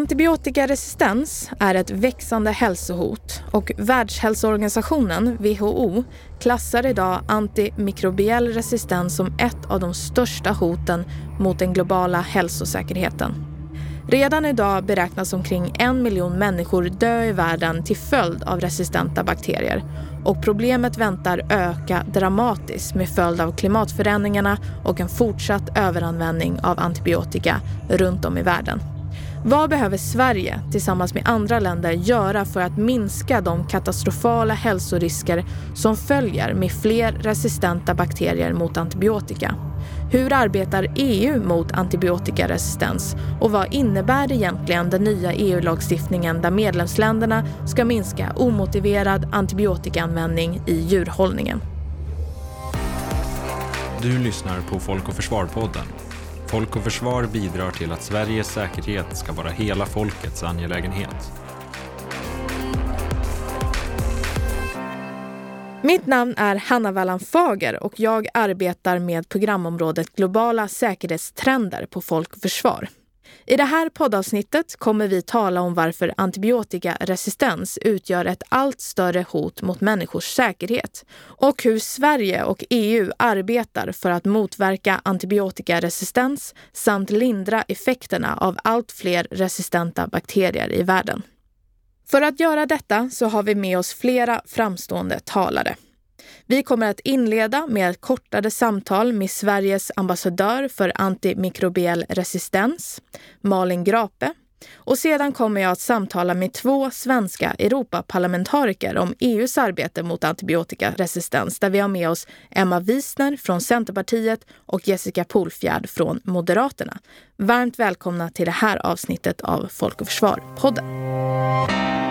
Antibiotikaresistens är ett växande hälsohot och Världshälsoorganisationen, WHO, klassar idag antimikrobiell resistens som ett av de största hoten mot den globala hälsosäkerheten. Redan idag beräknas omkring en miljon människor dö i världen till följd av resistenta bakterier och problemet väntar öka dramatiskt med följd av klimatförändringarna och en fortsatt överanvändning av antibiotika runt om i världen. Vad behöver Sverige tillsammans med andra länder göra för att minska de katastrofala hälsorisker som följer med fler resistenta bakterier mot antibiotika? Hur arbetar EU mot antibiotikaresistens och vad innebär egentligen den nya EU-lagstiftningen där medlemsländerna ska minska omotiverad antibiotikaanvändning i djurhållningen? Du lyssnar på Folk och Försvar-podden Folk och Försvar bidrar till att Sveriges säkerhet ska vara hela folkets angelägenhet. Mitt namn är Hanna Wallan Fager och jag arbetar med programområdet Globala säkerhetstrender på Folk och Försvar. I det här poddavsnittet kommer vi tala om varför antibiotikaresistens utgör ett allt större hot mot människors säkerhet och hur Sverige och EU arbetar för att motverka antibiotikaresistens samt lindra effekterna av allt fler resistenta bakterier i världen. För att göra detta så har vi med oss flera framstående talare. Vi kommer att inleda med ett kortare samtal med Sveriges ambassadör för antimikrobiell resistens, Malin Grape. Och sedan kommer jag att samtala med två svenska Europaparlamentariker om EUs arbete mot antibiotikaresistens där vi har med oss Emma Wiesner från Centerpartiet och Jessica Polfjärd från Moderaterna. Varmt välkomna till det här avsnittet av Folk och Försvar-podden.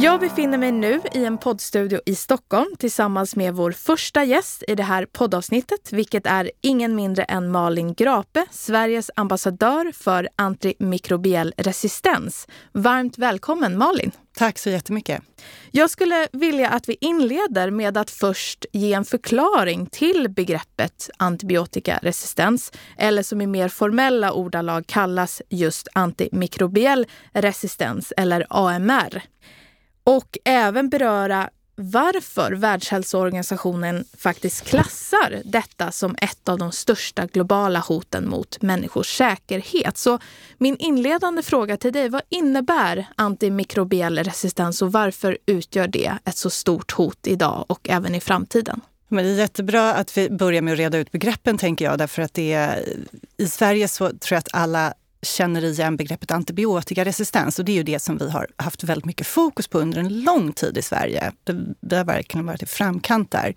Jag befinner mig nu i en poddstudio i Stockholm tillsammans med vår första gäst i det här poddavsnittet, vilket är ingen mindre än Malin Grape, Sveriges ambassadör för antimikrobiell resistens. Varmt välkommen Malin! Tack så jättemycket. Jag skulle vilja att vi inleder med att först ge en förklaring till begreppet antibiotikaresistens, eller som i mer formella ordalag kallas just antimikrobiell resistens, eller AMR och även beröra varför Världshälsoorganisationen faktiskt klassar detta som ett av de största globala hoten mot människors säkerhet. Så min inledande fråga till dig, vad innebär antimikrobiell resistens och varför utgör det ett så stort hot idag och även i framtiden? Men det är jättebra att vi börjar med att reda ut begreppen, tänker jag. Därför att det är, I Sverige så tror jag att alla känner igen begreppet antibiotikaresistens och det är ju det som vi har haft väldigt mycket fokus på under en lång tid i Sverige. Det, det har verkligen varit i framkant där.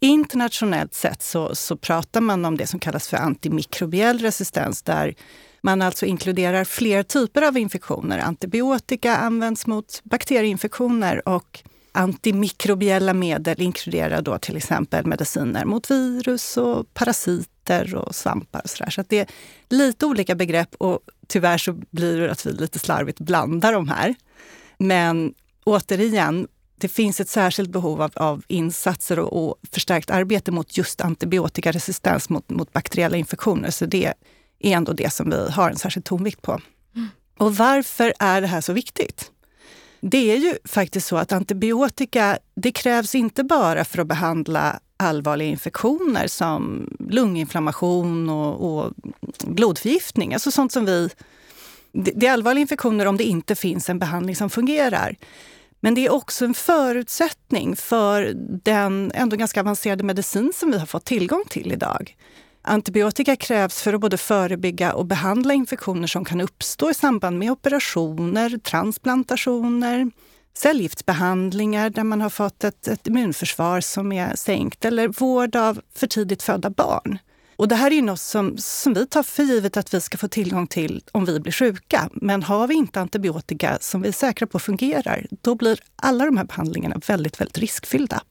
Internationellt sett så, så pratar man om det som kallas för antimikrobiell resistens där man alltså inkluderar fler typer av infektioner. Antibiotika används mot bakterieinfektioner och antimikrobiella medel inkluderar då till exempel mediciner mot virus och parasiter och svampar och sådär. Så att det är lite olika begrepp och tyvärr så blir det att vi lite slarvigt blandar de här. Men återigen, det finns ett särskilt behov av, av insatser och, och, förstärkt arbete mot just antibiotikaresistens mot, mot bakteriella infektioner. Så det är ändå det som vi har en särskild tonvikt på. Mm. Och varför är det här så viktigt? Det är ju faktiskt så att antibiotika, det krävs inte bara för att behandla allvarliga infektioner som lunginflammation och, och blodförgiftning. Alltså sånt som vi... Det är allvarliga infektioner om det inte finns en behandling som fungerar. Men det är också en förutsättning för den ändå ganska avancerade medicin som vi har fått tillgång till idag. Antibiotika krävs för att både förebygga och behandla infektioner som kan uppstå i samband med operationer, transplantationer, cellgiftsbehandlingar där man har fått ett, ett immunförsvar som är sänkt eller vård av för tidigt födda barn. Och det här är något som, som vi tar för givet att vi ska få tillgång till om vi blir sjuka. Men har vi inte antibiotika som vi är säkra på fungerar, då blir alla de här behandlingarna väldigt, väldigt riskfyllda.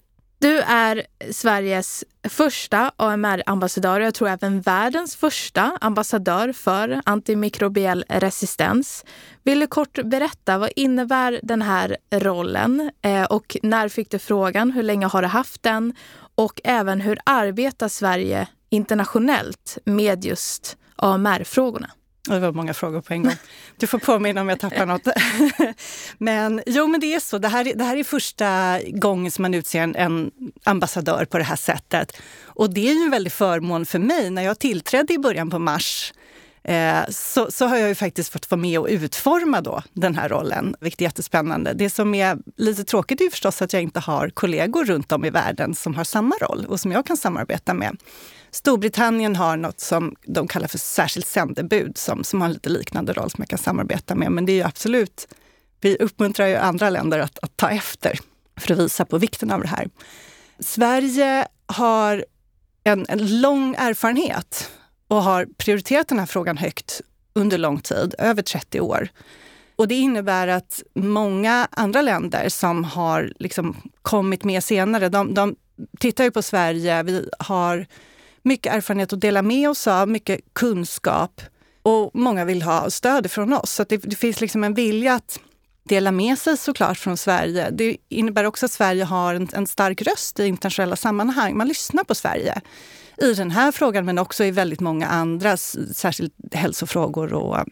Du är Sveriges första AMR-ambassadör och jag tror även världens första ambassadör för antimikrobiell resistens. Vill du kort berätta, vad innebär den här rollen eh, och när fick du frågan? Hur länge har du haft den? Och även hur arbetar Sverige internationellt med just AMR-frågorna? Det var många frågor på en gång. Du får påminna om jag tappar något. men jo, men det är så. Det här, det här är första gången som man utser en, en, ambassadör på det här sättet. Och det är ju en väldig förmån för mig. När jag tillträdde i början på mars eh, så, så, har jag ju faktiskt fått vara med och utforma då den här rollen, vilket är jättespännande. Det som är lite tråkigt är ju förstås att jag inte har kollegor runt om i världen som har samma roll och som jag kan samarbeta med. Storbritannien har något som de kallar för särskilt sändebud som, som har en lite liknande roll som jag kan samarbeta med. Men det är ju absolut, vi uppmuntrar ju andra länder att, att ta efter för att visa på vikten av det här. Sverige har en, en lång erfarenhet och har prioriterat den här frågan högt under lång tid, över 30 år. Och det innebär att många andra länder som har liksom kommit med senare, de, de tittar ju på Sverige. Vi har mycket erfarenhet att dela med oss av, mycket kunskap. Och många vill ha stöd från oss. Så det, det, finns liksom en vilja att dela med sig såklart från Sverige. Det innebär också att Sverige har en, en stark röst i internationella sammanhang. Man lyssnar på Sverige i den här frågan men också i väldigt många andra, särskilt hälsofrågor och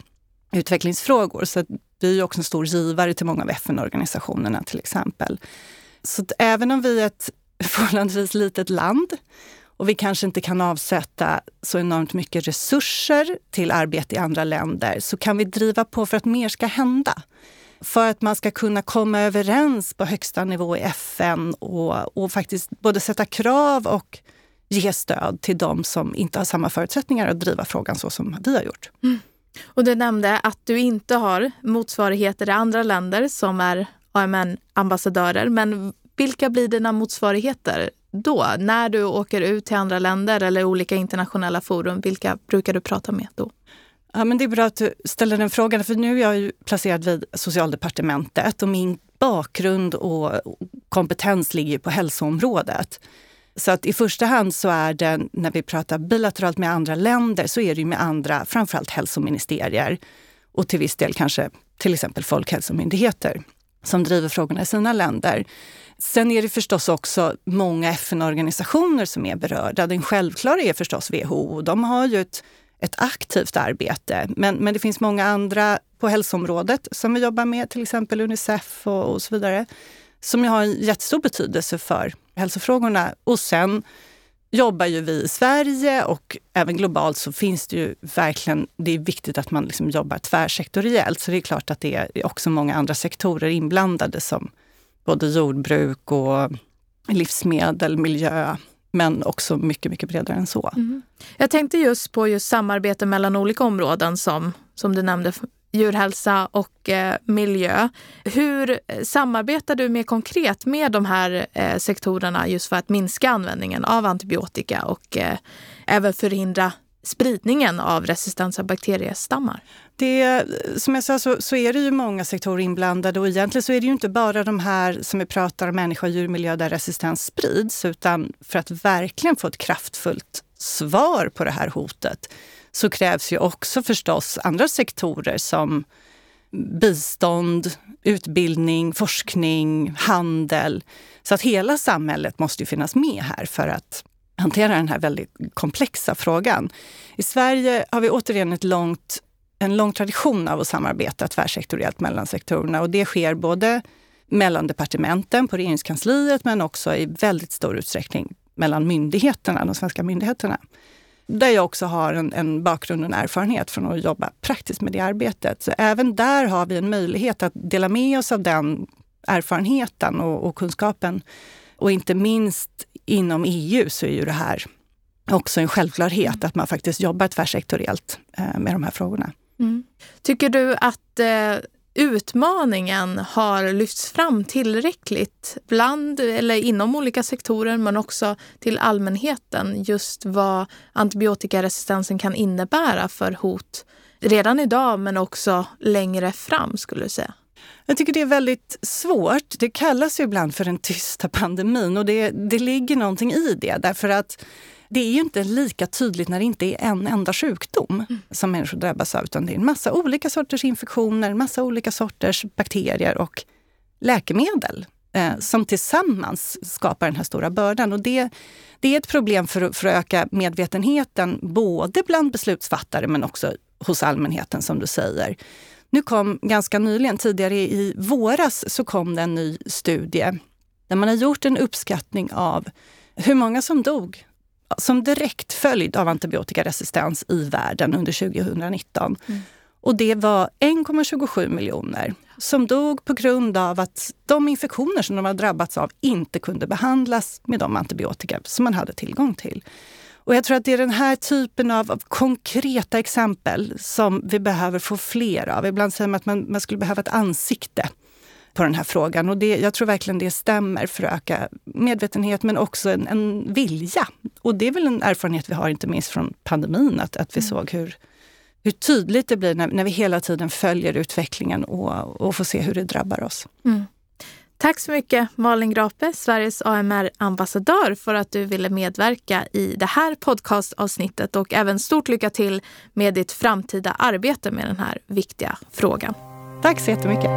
utvecklingsfrågor. Så vi är också en stor givare till många av FN-organisationerna till exempel. Så även om vi är ett förhållandevis litet land och vi kanske inte kan avsätta så enormt mycket resurser till arbete i andra länder, så kan vi driva på för att mer ska hända. För att man ska kunna komma överens på högsta nivå i FN och, och faktiskt både sätta krav och ge stöd till de som inte har samma förutsättningar att driva frågan så som vi har gjort. Mm. Och du nämnde att du inte har motsvarigheter i andra länder som är AMN-ambassadörer. Men vilka blir dina motsvarigheter då? När du åker ut till andra länder eller olika internationella forum, vilka brukar du prata med då? Ja, men det är bra att du ställer den frågan, för nu är jag ju placerad vid Socialdepartementet och min bakgrund och kompetens ligger på hälsoområdet. Så att i första hand så är det, när vi pratar bilateralt med andra länder, så är det med andra, framförallt hälsoministerier och till viss del kanske till exempel folkhälsomyndigheter som driver frågorna i sina länder. Sen är det förstås också många FN-organisationer som är berörda. Den självklara är förstås WHO. De har ju ett, ett aktivt arbete. Men, men det finns många andra på hälsoområdet som vi jobbar med, till exempel Unicef och, och så vidare, som har en jättestor betydelse för hälsofrågorna. Och sen jobbar ju vi i Sverige och även globalt så finns det ju verkligen, det är viktigt att man liksom jobbar tvärsektoriellt. Så det är klart att det är också många andra sektorer inblandade som både jordbruk och livsmedel, miljö, men också mycket, mycket bredare än så. Mm. Jag tänkte just på just samarbete mellan olika områden som, som du nämnde, djurhälsa och eh, miljö. Hur eh, samarbetar du mer konkret med de här eh, sektorerna just för att minska användningen av antibiotika och eh, även förhindra spridningen av resistenta bakteriestammar? Det, som jag sa så, så, är det ju många sektorer inblandade och egentligen så är det ju inte bara de här som vi pratar om, människa och djurmiljö, där resistens sprids, utan för att verkligen få ett kraftfullt svar på det här hotet så krävs ju också förstås andra sektorer som bistånd, utbildning, forskning, handel. Så att hela samhället måste ju finnas med här för att hantera den här väldigt komplexa frågan. I Sverige har vi återigen ett långt, en lång tradition av att samarbeta tvärsektoriellt mellan sektorerna och det sker både mellan departementen på regeringskansliet men också i väldigt stor utsträckning mellan myndigheterna, de svenska myndigheterna. Där jag också har en, en bakgrund och en erfarenhet från att jobba praktiskt med det arbetet. Så även där har vi en möjlighet att dela med oss av den erfarenheten och, och kunskapen. Och inte minst inom EU så är ju det här också en självklarhet att man faktiskt jobbar tvärsektoriellt eh, med de här frågorna. Mm. Tycker du att eh, utmaningen har lyfts fram tillräckligt bland eller inom olika sektorer men också till allmänheten just vad antibiotikaresistensen kan innebära för hot redan idag men också längre fram skulle du säga? Jag tycker det är väldigt svårt. Det kallas ju ibland för den tysta pandemin och det, det ligger någonting i det därför att det är ju inte lika tydligt när det inte är en enda sjukdom mm. som människor drabbas av, utan det är en massa olika sorters infektioner, massa olika sorters bakterier och läkemedel eh, som tillsammans skapar den här stora bördan. Och det, det är ett problem för, för att öka medvetenheten både bland beslutsfattare men också hos allmänheten som du säger. Nu kom ganska nyligen, tidigare i våras, så kom det en ny studie där man har gjort en uppskattning av hur många som dog som direkt följd av antibiotikaresistens i världen under 2019. Mm. Och det var 1,27 miljoner som dog på grund av att de infektioner som de har drabbats av inte kunde behandlas med de antibiotika som man hade tillgång till. Och jag tror att det är den här typen av, av, konkreta exempel som vi behöver få fler av. Ibland säger man att man, man skulle behöva ett ansikte på den här frågan. Och det, jag tror verkligen det stämmer för att öka medvetenhet men också en, en vilja. Och det är väl en erfarenhet vi har inte minst från pandemin, att, att vi mm. såg hur, hur tydligt det blir när, när vi hela tiden följer utvecklingen och, och får se hur det drabbar oss. Mm. Tack så mycket Malin Grape, Sveriges AMR-ambassadör, för att du ville medverka i det här podcastavsnittet och även stort lycka till med ditt framtida arbete med den här viktiga frågan. Tack så jättemycket.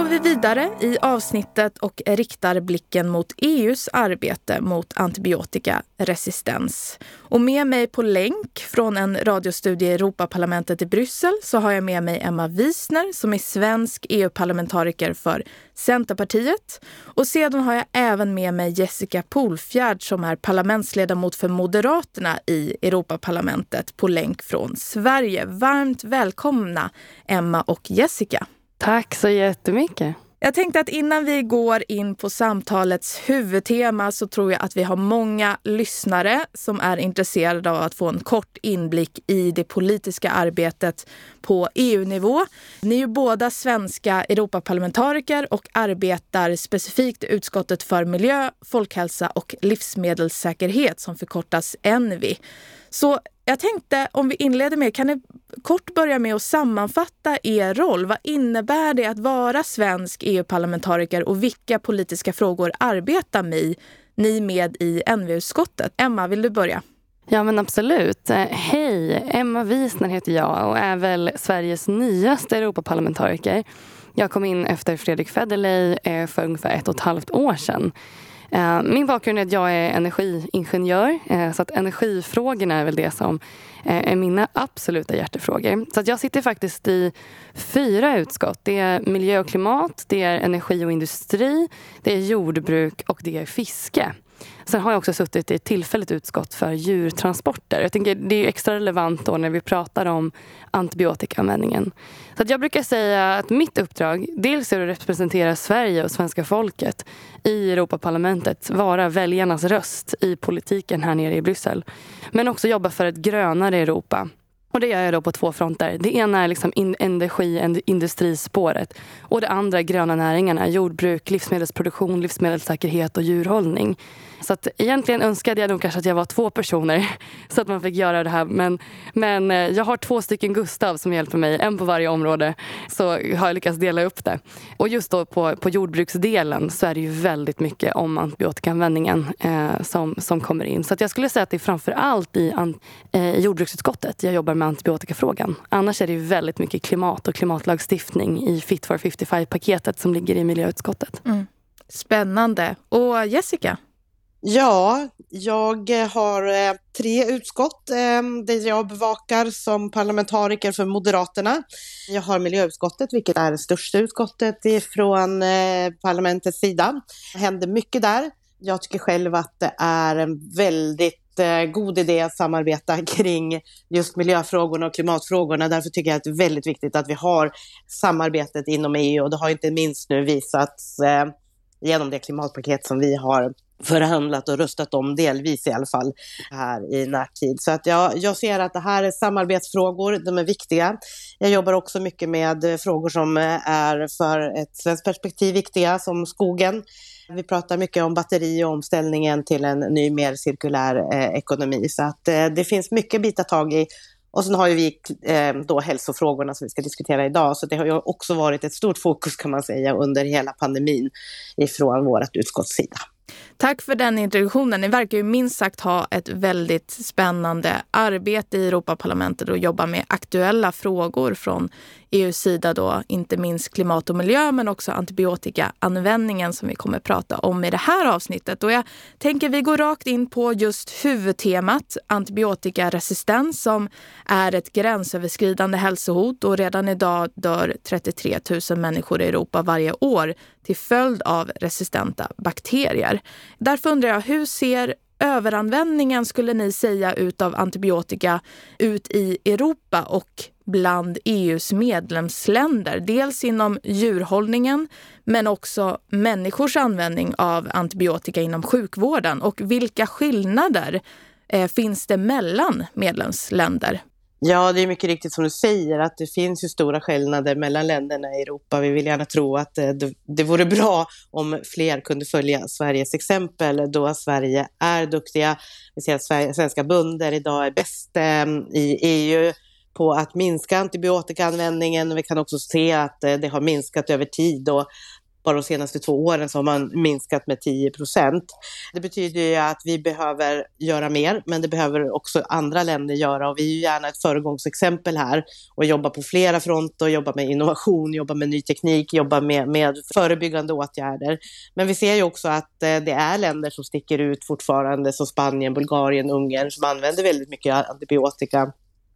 Går vi vidare i avsnittet och riktar blicken mot EUs arbete mot antibiotikaresistens. Och med mig på länk från en radiostudie i Europaparlamentet i Bryssel så har jag med mig Emma Wiesner som är svensk EU-parlamentariker för Centerpartiet. Och sedan har jag även med mig Jessica Polfjärd som är parlamentsledamot för Moderaterna i Europaparlamentet på länk från Sverige. Varmt välkomna Emma och Jessica. Tack så jättemycket. Jag tänkte att innan vi går in på samtalets huvudtema så tror jag att vi har många lyssnare som är intresserade av att få en kort inblick i det politiska arbetet på EU-nivå. Ni är ju båda svenska Europaparlamentariker och arbetar specifikt i utskottet för miljö, folkhälsa och livsmedelssäkerhet som förkortas ENVI. Så jag tänkte om vi inleder med, kan ni kort börja med att sammanfatta er roll? Vad innebär det att vara svensk EU-parlamentariker och vilka politiska frågor arbetar ni, ni med i NV-utskottet? Emma, vill du börja? Ja men absolut. Eh, hej, Emma Wiesner heter jag och är väl Sveriges nyaste Europaparlamentariker. Jag kom in efter Fredrik Federley eh, för ungefär ett och ett halvt år sedan. Eh, min bakgrund är att jag är energiingenjör. Eh, så att energifrågorna är väl det som eh, är mina absoluta hjärtefrågor. Så att jag sitter faktiskt i fyra utskott. Det är miljö och klimat, det är energi och industri, det är jordbruk och det är fiske. Sen har jag också suttit i ett tillfälligt utskott för djurtransporter. Jag tänker Det är extra relevant då när vi pratar om antibiotikaanvändningen. Så att jag brukar säga att mitt uppdrag dels är att representera Sverige och svenska folket i Europaparlamentet, vara väljarnas röst i politiken här nere i Bryssel. Men också jobba för ett grönare Europa och det gör jag då på två fronter. Det ena är liksom energi industrispåret och det andra gröna näringarna, jordbruk, livsmedelsproduktion, livsmedelssäkerhet och djurhållning. Så att egentligen önskade jag nog kanske att jag var två personer så att man fick göra det här. Men, men eh, jag har två stycken Gustav som hjälper mig, en på varje område. Så har jag lyckats dela upp det. Och just då på, på jordbruksdelen så är det ju väldigt mycket om antibiotikaanvändningen eh, som, som kommer in. Så att jag skulle säga att det är framför allt i an, eh, jordbruksutskottet jag jobbar med antibiotikafrågan. Annars är det ju väldigt mycket klimat och klimatlagstiftning i Fit for 55-paketet som ligger i miljöutskottet. Mm. Spännande. Och Jessica? Ja, jag eh, har eh, tre utskott eh, där jag bevakar som parlamentariker för Moderaterna. Jag har miljöutskottet, vilket är det största utskottet från parlamentets sida. Det händer mycket där. Jag tycker själv att det är en väldigt god idé att samarbeta kring just miljöfrågorna och klimatfrågorna. Därför tycker jag att det är väldigt viktigt att vi har samarbetet inom EU och det har inte minst nu visats genom det klimatpaket som vi har förhandlat och röstat om, delvis i alla fall, här i närtid. Så att jag, jag ser att det här är samarbetsfrågor, de är viktiga. Jag jobbar också mycket med frågor som är för ett svenskt perspektiv viktiga, som skogen. Vi pratar mycket om batteri och omställningen till en ny, mer cirkulär eh, ekonomi. Så att eh, det finns mycket bitar tag i. Och sen har ju vi eh, då hälsofrågorna som vi ska diskutera idag, så det har ju också varit ett stort fokus kan man säga under hela pandemin ifrån vårt utskotts sida. Tack för den introduktionen. Ni verkar ju minst sagt ha ett väldigt spännande arbete i Europaparlamentet och jobba med aktuella frågor från EUs sida då, inte minst klimat och miljö men också antibiotikaanvändningen som vi kommer att prata om i det här avsnittet. Och jag tänker vi går rakt in på just huvudtemat antibiotikaresistens som är ett gränsöverskridande hälsohot och redan idag dör 33 000 människor i Europa varje år till följd av resistenta bakterier. Därför undrar jag, hur ser överanvändningen skulle ni säga utav antibiotika ut i Europa och bland EUs medlemsländer. Dels inom djurhållningen men också människors användning av antibiotika inom sjukvården. Och vilka skillnader eh, finns det mellan medlemsländer? Ja, det är mycket riktigt som du säger att det finns ju stora skillnader mellan länderna i Europa. Vi vill gärna tro att eh, det, det vore bra om fler kunde följa Sveriges exempel då Sverige är duktiga. Vi ser att Sverige, svenska bönder idag är bäst eh, i EU på att minska antibiotikaanvändningen. Vi kan också se att eh, det har minskat över tid och bara de senaste två åren så har man minskat med 10 procent. Det betyder ju att vi behöver göra mer, men det behöver också andra länder göra och vi är ju gärna ett föregångsexempel här och jobba på flera fronter, jobba med innovation, jobba med ny teknik, jobba med, med förebyggande åtgärder. Men vi ser ju också att eh, det är länder som sticker ut fortfarande, som Spanien, Bulgarien, Ungern, som använder väldigt mycket antibiotika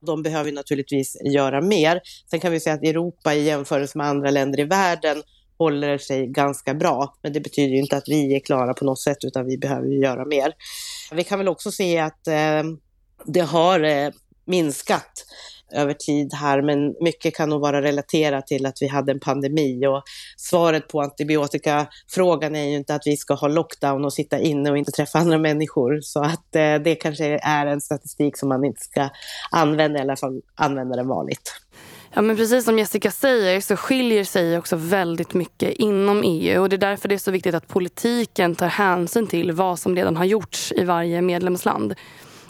de behöver naturligtvis göra mer. Sen kan vi säga att Europa i jämförelse med andra länder i världen håller sig ganska bra. Men det betyder inte att vi är klara på något sätt, utan vi behöver göra mer. Vi kan väl också se att eh, det har eh, minskat över tid här, men mycket kan nog vara relaterat till att vi hade en pandemi och svaret på antibiotikafrågan är ju inte att vi ska ha lockdown och sitta inne och inte träffa andra människor. Så att eh, det kanske är en statistik som man inte ska använda, i alla fall använda den vanligt. Ja, men precis som Jessica säger så skiljer sig också väldigt mycket inom EU. och Det är därför det är så viktigt att politiken tar hänsyn till vad som redan har gjorts i varje medlemsland.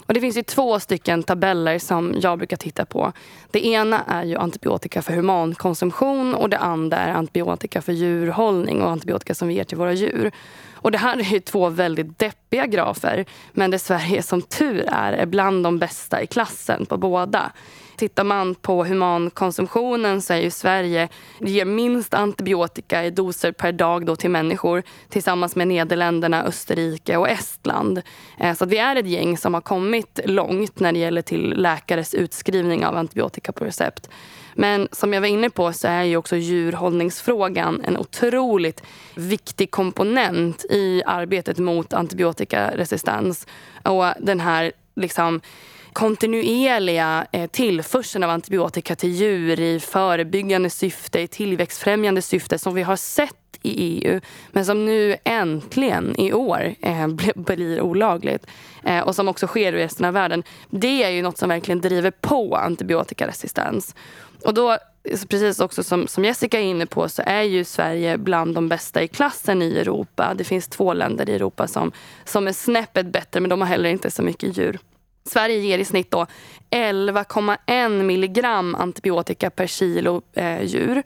Och det finns ju två stycken tabeller som jag brukar titta på. Det ena är ju antibiotika för humankonsumtion och det andra är antibiotika för djurhållning och antibiotika som vi ger till våra djur. Och det här är ju två väldigt deppiga grafer men det Sverige som tur är är bland de bästa i klassen på båda. Tittar man på humankonsumtionen så är ju Sverige ger minst antibiotika i doser per dag då till människor tillsammans med Nederländerna, Österrike och Estland. Eh, så så vi är ett gäng som har kommit långt när det gäller till läkares utskrivning av antibiotika på recept. Men som jag var inne på så är ju också djurhållningsfrågan en otroligt viktig komponent i arbetet mot antibiotikaresistens. Och den här liksom kontinuerliga eh, tillförseln av antibiotika till djur i förebyggande syfte, i tillväxtfrämjande syfte som vi har sett i EU men som nu äntligen i år eh, blir olagligt eh, och som också sker i resten av världen. Det är ju något som verkligen driver på antibiotikaresistens. Och då, eh, precis också som, som Jessica är inne på, så är ju Sverige bland de bästa i klassen i Europa. Det finns två länder i Europa som, som är snäppet bättre, men de har heller inte så mycket djur. Sverige ger i snitt 11,1 milligram antibiotika per kilo eh, djur.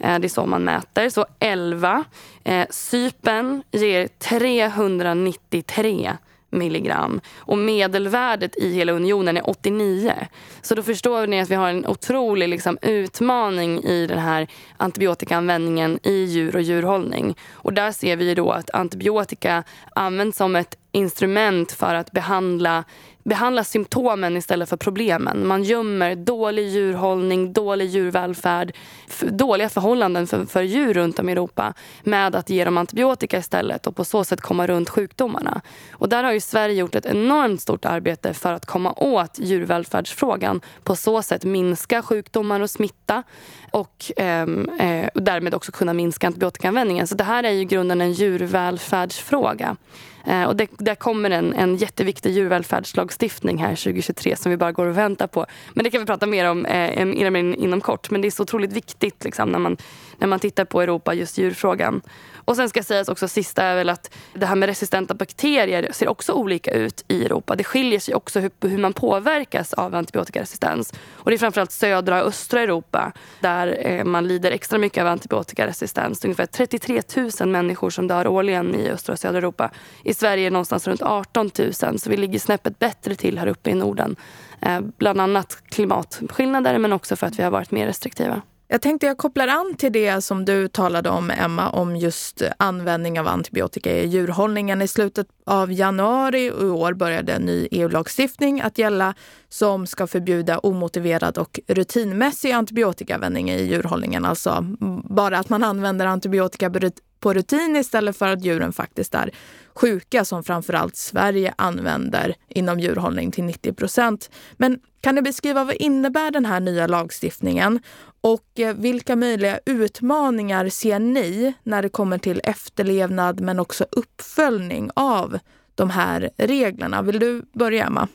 Eh, det är så man mäter. Så 11. Eh, Sypen ger 393 milligram. Och medelvärdet i hela unionen är 89. Så då förstår ni att vi har en otrolig liksom, utmaning i den här antibiotikaanvändningen i djur och djurhållning. Och där ser vi då att antibiotika används som ett instrument för att behandla behandla symptomen istället för problemen. Man gömmer dålig djurhållning, dålig djurvälfärd, dåliga förhållanden för, för djur runt om i Europa med att ge dem antibiotika istället och på så sätt komma runt sjukdomarna. Och där har ju Sverige gjort ett enormt stort arbete för att komma åt djurvälfärdsfrågan. På så sätt minska sjukdomar och smitta och ehm, eh, eh, därmed också kunna minska antibiotikaanvändningen. Så det här är ju i grunden en djurvälfärdsfråga. Eh, och det, där kommer en, en jätteviktig djurvälfärdslagstiftning här 2023 som vi bara går och väntar på. Men det kan vi prata mer om eh, inom, inom kort. Men det är så otroligt viktigt liksom, när, man, när man tittar på Europa, just djurfrågan. Och sen ska sägas också sista är väl att det här med resistenta bakterier ser också olika ut i Europa. Det skiljer sig också hur, hur man påverkas av antibiotikaresistens. Och det är framförallt södra och östra Europa där eh, man lider extra mycket av antibiotikaresistens. Ungefär 33 000 människor som dör årligen i östra och södra Europa. I Sverige är det någonstans runt 18 000 så vi ligger snäppet bättre till här uppe i Norden. Eh, bland annat klimatskillnader men också för att vi har varit mer restriktiva. Jag tänkte jag kopplar an till det som du talade om, Emma, om just användning av antibiotika i djurhållningen. I slutet av januari i år började en ny EU-lagstiftning att gälla som ska förbjuda omotiverad och rutinmässig antibiotikaanvändning i djurhållningen. Alltså bara att man använder antibiotika på rutin istället för att djuren faktiskt är sjuka som framförallt Sverige använder inom djurhållning till 90 procent. Men kan du beskriva vad innebär den här nya lagstiftningen och eh, vilka möjliga utmaningar ser ni när det kommer till efterlevnad men också uppföljning av de här reglerna? Vill du börja, Emma?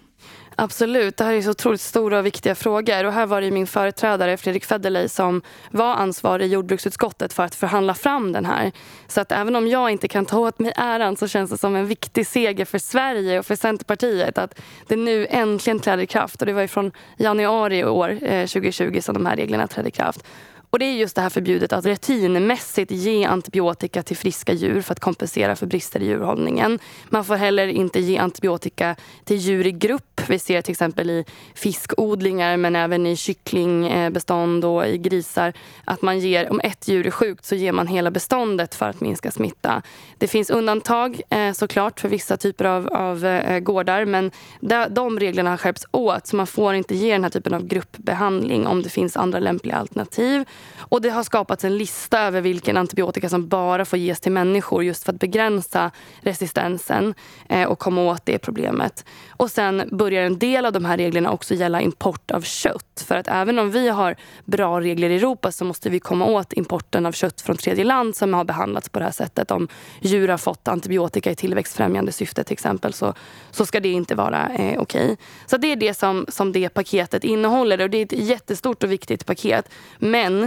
Absolut, det här är så otroligt stora och viktiga frågor. Och här var det min företrädare Fredrik Federley som var ansvarig i jordbruksutskottet för att förhandla fram den här. Så att även om jag inte kan ta åt mig äran så känns det som en viktig seger för Sverige och för Centerpartiet att det nu äntligen träder i kraft. Och det var från januari i år, eh, 2020, som de här reglerna trädde i kraft. Och det är just det här förbjudet att rutinmässigt ge antibiotika till friska djur för att kompensera för brister i djurhållningen. Man får heller inte ge antibiotika till djur i grupp. Vi ser till exempel i fiskodlingar men även i kycklingbestånd och i grisar att man ger, om ett djur är sjukt så ger man hela beståndet för att minska smitta. Det finns undantag eh, såklart för vissa typer av, av eh, gårdar men de reglerna har skärpts åt så man får inte ge den här typen av gruppbehandling om det finns andra lämpliga alternativ. Och det har skapats en lista över vilken antibiotika som bara får ges till människor just för att begränsa resistensen eh, och komma åt det problemet. Och sen börjar en del av de här reglerna också gälla import av kött. För att även om vi har bra regler i Europa så måste vi komma åt importen av kött från tredje land som har behandlats på det här sättet. Om djur har fått antibiotika i tillväxtfrämjande syfte till exempel så, så ska det inte vara eh, okej. Okay. Så det är det som, som det paketet innehåller och det är ett jättestort och viktigt paket. Men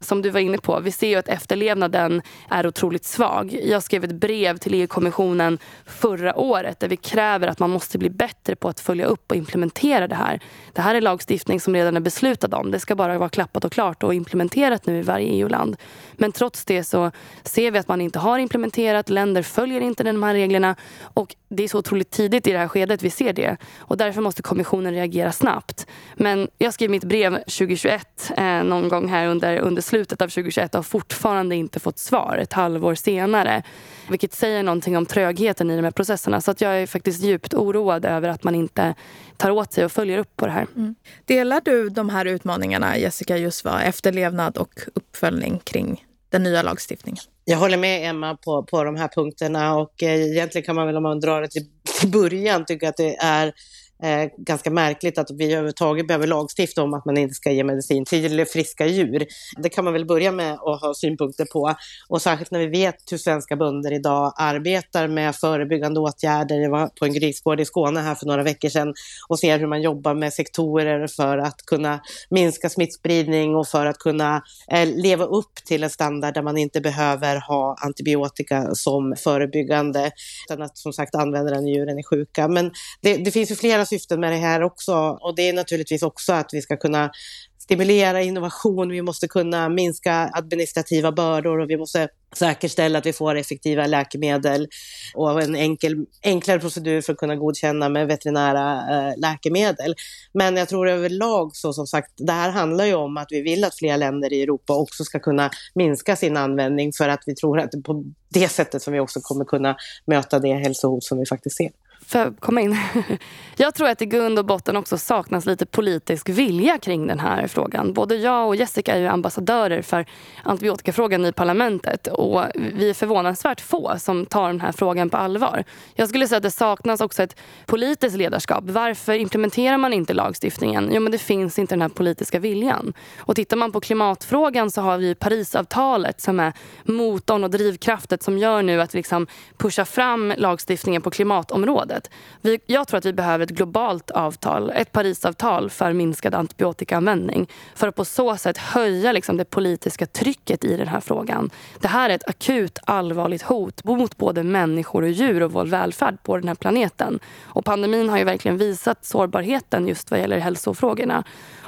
som du var inne på, vi ser ju att efterlevnaden är otroligt svag. Jag skrev ett brev till EU-kommissionen förra året där vi kräver att man måste bli bättre på att följa upp och implementera det här. Det här är lagstiftning som redan är beslutad om. Det ska bara vara klappat och klart och implementerat nu i varje EU-land. Men trots det så ser vi att man inte har implementerat. Länder följer inte de här reglerna och det är så otroligt tidigt i det här skedet vi ser det. Och därför måste kommissionen reagera snabbt. Men jag skrev mitt brev 2021 eh, någon gång här under, under slutet av 2021 och har fortfarande inte fått svar ett halvår senare. Vilket säger någonting om trögheten i de här processerna. Så att jag är faktiskt djupt oroad över att man inte tar åt sig och följer upp på det här. Mm. Delar du de här utmaningarna, Jessica, just vad efterlevnad och uppföljning kring den nya lagstiftningen? Jag håller med Emma på, på de här punkterna och eh, egentligen kan man väl om man drar det till, till början tycka att det är eh, ganska märkligt att vi överhuvudtaget behöver lagstifta om att man inte ska ge medicin till friska djur. Det kan man väl börja med att ha synpunkter på. Och särskilt när vi vet hur svenska bönder idag arbetar med förebyggande åtgärder. Jag var på en grisgård i Skåne här för några veckor sedan och ser hur man jobbar med sektorer för att kunna minska smittspridning och för att kunna eh, leva upp till en standard där man inte behöver ha antibiotika som förebyggande, utan att som sagt använda den när djuren är sjuka. Men det, det finns ju flera syften med det här också. Och det är naturligtvis också att vi ska kunna stimulera innovation, vi måste kunna minska administrativa bördor och vi måste säkerställa att vi får effektiva läkemedel och en enkel, enklare procedur för att kunna godkänna med veterinära eh, läkemedel. Men jag tror överlag så som sagt, det här handlar ju om att vi vill att fler länder i Europa också ska kunna minska sin användning för att vi tror att det på det sättet som vi också kommer kunna möta det hälsohot som vi faktiskt ser. Får jag komma in? Jag tror att i grund och botten också saknas lite politisk vilja kring den här frågan. Både jag och Jessica är ju ambassadörer för antibiotikafrågan i parlamentet och vi är förvånansvärt få som tar den här frågan på allvar. Jag skulle säga att det saknas också ett politiskt ledarskap. Varför implementerar man inte lagstiftningen? Jo, men det finns inte den här politiska viljan. Och tittar man på klimatfrågan så har vi Parisavtalet som är motorn och drivkraften som gör nu att vi liksom pushar fram lagstiftningen på klimatområdet. Vi, jag tror att vi behöver ett globalt avtal, ett Parisavtal för minskad antibiotikaanvändning för att på så sätt höja liksom, det politiska trycket i den här frågan. Det här är ett akut allvarligt hot mot både människor och djur och vår välfärd på den här planeten. Och pandemin har ju verkligen visat sårbarheten just vad gäller hälsofrågorna.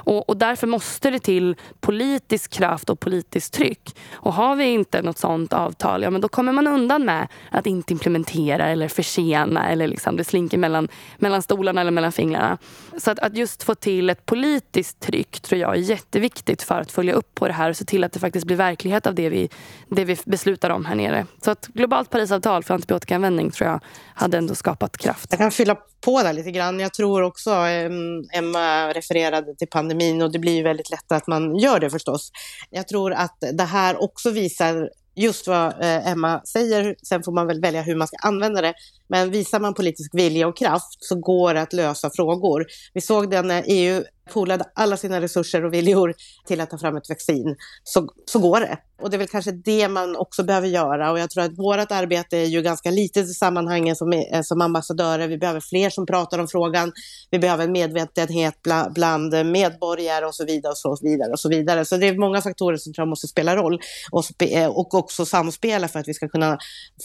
Och, och, därför måste det till politisk kraft och politiskt tryck. Och har vi inte något sånt avtal, ja men då kommer man undan med att inte implementera eller försena eller liksom det slinker mellan, mellan stolarna eller mellan fingrarna. Så att, att just få till ett politiskt tryck tror jag är jätteviktigt för att följa upp på det här och se till att det faktiskt blir verklighet av det vi, det vi beslutar om här nere. Så ett globalt Parisavtal för antibiotikaanvändning tror jag hade ändå skapat kraft. Jag kan fylla på där lite grann. Jag tror också, ehm, Emma refererade till pandemin och det blir ju väldigt lätt att man gör det förstås. Jag tror att det här också visar just vad eh, Emma säger, sen får man väl välja hur man ska använda det. Men visar man politisk vilja och kraft så går det att lösa frågor. Vi såg det när EU poolade alla sina resurser och viljor till att ta fram ett vaccin, så, så går det. Och det är väl kanske det man också behöver göra. Och jag tror att vårt arbete är ju ganska litet i sammanhanget som, eh, som ambassadörer. Vi behöver fler som pratar om frågan. Vi behöver en medvetenhet bland, bland medborgare och så vidare och så vidare och så vidare. Så det är många faktorer som tror jag måste spela roll och, spe, eh, och också samspela för att vi ska kunna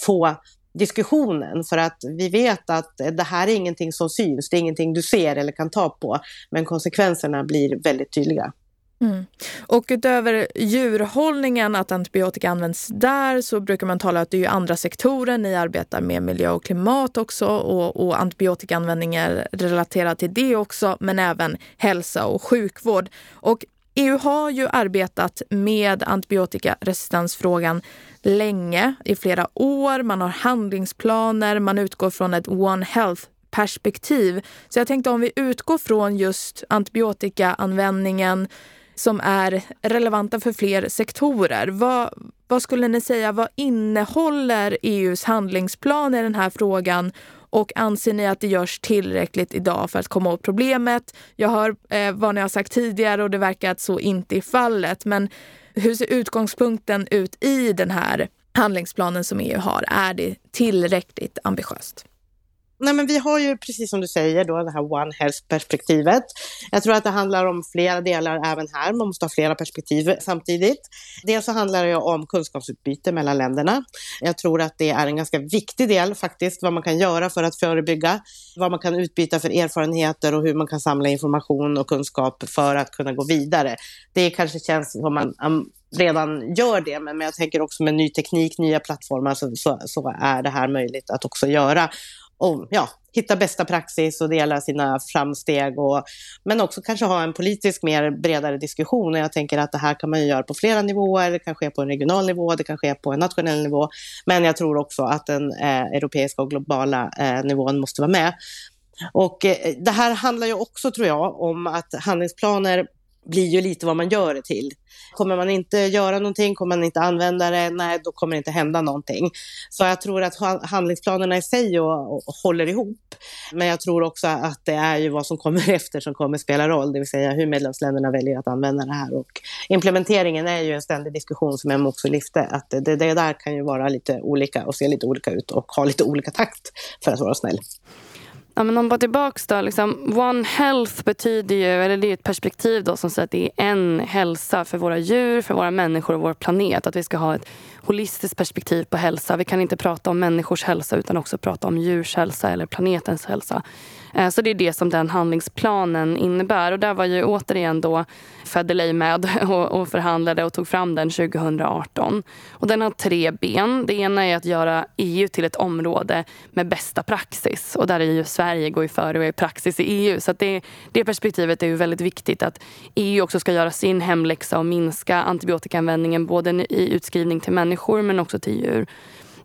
få diskussionen för att vi vet att det här är ingenting som syns, det är ingenting du ser eller kan ta på, men konsekvenserna blir väldigt tydliga. Mm. Och utöver djurhållningen, att antibiotika används där, så brukar man tala att det är andra sektorer. Ni arbetar med miljö och klimat också och, och antibiotikaanvändning är relaterat till det också, men även hälsa och sjukvård. Och EU har ju arbetat med antibiotikaresistensfrågan länge, i flera år. Man har handlingsplaner, man utgår från ett One Health perspektiv. Så jag tänkte om vi utgår från just antibiotikaanvändningen som är relevanta för fler sektorer. Vad, vad skulle ni säga, vad innehåller EUs handlingsplan i den här frågan och anser ni att det görs tillräckligt idag för att komma åt problemet? Jag hör eh, vad ni har sagt tidigare och det verkar att så inte är fallet. Men hur ser utgångspunkten ut i den här handlingsplanen som EU har? Är det tillräckligt ambitiöst? Nej, men vi har ju precis som du säger då det här One Health-perspektivet. Jag tror att det handlar om flera delar även här. Man måste ha flera perspektiv samtidigt. Dels så handlar det om kunskapsutbyte mellan länderna. Jag tror att det är en ganska viktig del faktiskt, vad man kan göra för att förebygga, vad man kan utbyta för erfarenheter och hur man kan samla information och kunskap för att kunna gå vidare. Det kanske känns som man redan gör det, men jag tänker också med ny teknik, nya plattformar, så, så, så är det här möjligt att också göra och ja, hitta bästa praxis och dela sina framsteg. Och, men också kanske ha en politisk mer bredare diskussion. Och jag tänker att det här kan man ju göra på flera nivåer. Det kan ske på en regional nivå, det kan ske på en nationell nivå. Men jag tror också att den eh, europeiska och globala eh, nivån måste vara med. Och eh, det här handlar ju också, tror jag, om att handlingsplaner blir ju lite vad man gör det till. Kommer man inte göra någonting, kommer man inte använda det, nej då kommer det inte hända någonting. Så jag tror att handlingsplanerna i sig och, och, håller ihop. Men jag tror också att det är ju vad som kommer efter som kommer spela roll, det vill säga hur medlemsländerna väljer att använda det här. Och implementeringen är ju en ständig diskussion som jag också lyfte, att det, det där kan ju vara lite olika och se lite olika ut och ha lite olika takt, för att vara snäll. Ja, men om bara tillbaks då. Liksom, One Health betyder ju, eller det är ett perspektiv då som säger att det är en hälsa för våra djur, för våra människor och vår planet. Att vi ska ha ett holistiskt perspektiv på hälsa. Vi kan inte prata om människors hälsa utan också prata om djurs hälsa eller planetens hälsa. Eh, så det är det som den handlingsplanen innebär. Och där var ju återigen då Federley med och, förhandlade och tog fram den 2018. Och den har tre ben. Det ena är att göra EU till ett område med bästa praxis. Och där är ju Sverige går ju före och är praxis i EU. Så det, det perspektivet är ju väldigt viktigt att EU också ska göra sin hemläxa och minska antibiotikaanvändningen både i utskrivning till människor men också till djur.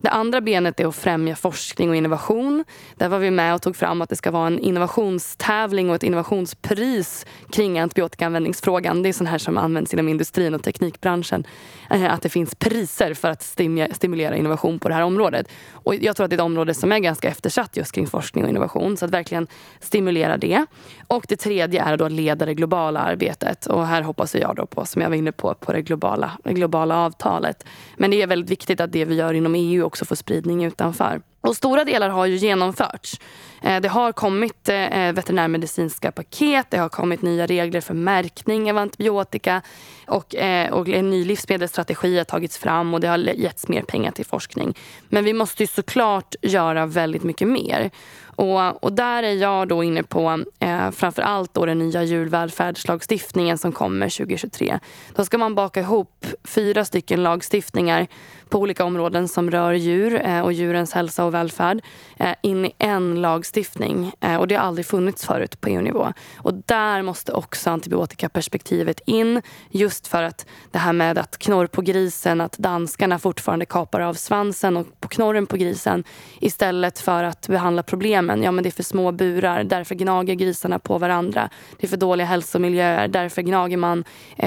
Det andra benet är att främja forskning och innovation. Där var vi med och tog fram att det ska vara en innovationstävling och ett innovationspris kring antibiotikaanvändningsfrågan. Det är sånt här som används inom industrin och teknikbranschen. Eh, att det finns priser för att stimulera innovation på det här området. Och jag tror att det är ett område som är ganska eftersatt just kring forskning och innovation. Så att verkligen stimulera det. Och det tredje är att leda det globala arbetet. Och här hoppas jag då på, som jag var inne på, på det globala, det globala avtalet. Men det är väldigt viktigt att det vi gör inom EU också får spridning utanför. Och stora delar har ju genomförts. Eh, det har kommit eh, eh, veterinärmedicinska paket, det har kommit nya regler för märkning av antibiotika och, och en ny livsmedelsstrategi har tagits fram och det har getts mer pengar till forskning. Men vi måste ju såklart göra väldigt mycket mer. Och, och där är jag då inne på eh, framför allt då den nya djurvälfärdslagstiftningen som kommer 2023. Då ska man baka ihop fyra stycken lagstiftningar på olika områden som rör djur eh, och djurens hälsa och välfärd eh, in i en lagstiftning. Eh, och det har aldrig funnits förut på EU-nivå. Och där måste också antibiotikaperspektivet in just för att det här med att knorr på grisen, att danskarna fortfarande kapar av svansen och på knorren på grisen istället för att behandla problemen. Ja, men det är för små burar, därför gnager grisarna på varandra. Det är för dåliga hälsomiljöer, därför gnager man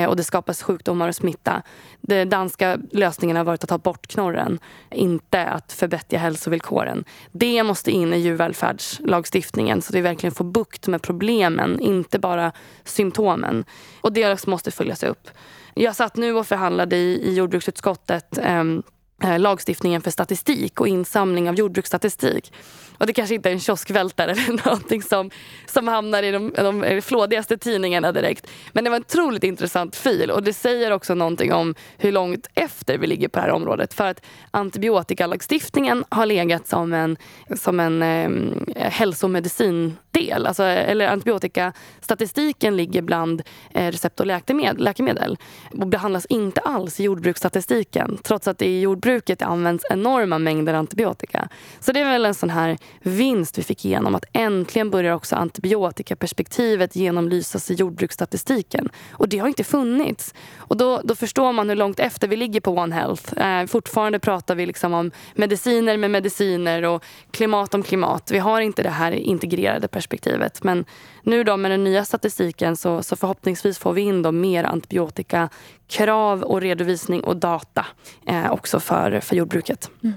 och det skapas sjukdomar och smitta. Den danska lösningen har varit att ta bort knorren, inte att förbättra hälsovillkoren. Det måste in i djurvälfärdslagstiftningen så att vi verkligen får bukt med problemen, inte bara symptomen. Och det måste följas upp. Jag satt nu och förhandlade i, i jordbruksutskottet ehm, eh, lagstiftningen för statistik och insamling av jordbruksstatistik. Och det kanske inte är en kioskvältare eller någonting som, som hamnar i de, de flådigaste tidningarna direkt. Men det var en otroligt intressant fil och det säger också någonting om hur långt efter vi ligger på det här området. För att antibiotikalagstiftningen har legat som en, som en eh, hälsomedicindel. Alltså, eller antibiotikastatistiken ligger bland eh, recept och läkemedel, läkemedel och behandlas inte alls i jordbruksstatistiken trots att det i jordbruket används enorma mängder antibiotika. Så det är väl en sån här vinst vi fick igenom. Att äntligen börjar också antibiotikaperspektivet genomlysas i jordbruksstatistiken. Och det har inte funnits. Och då, då förstår man hur långt efter vi ligger på One Health. Eh, fortfarande pratar vi liksom om mediciner med mediciner och klimat om klimat. Vi har inte det här integrerade perspektivet. Men nu då med den nya statistiken så, så förhoppningsvis får vi in då mer antibiotikakrav och redovisning och data eh, också för, för jordbruket. Mm.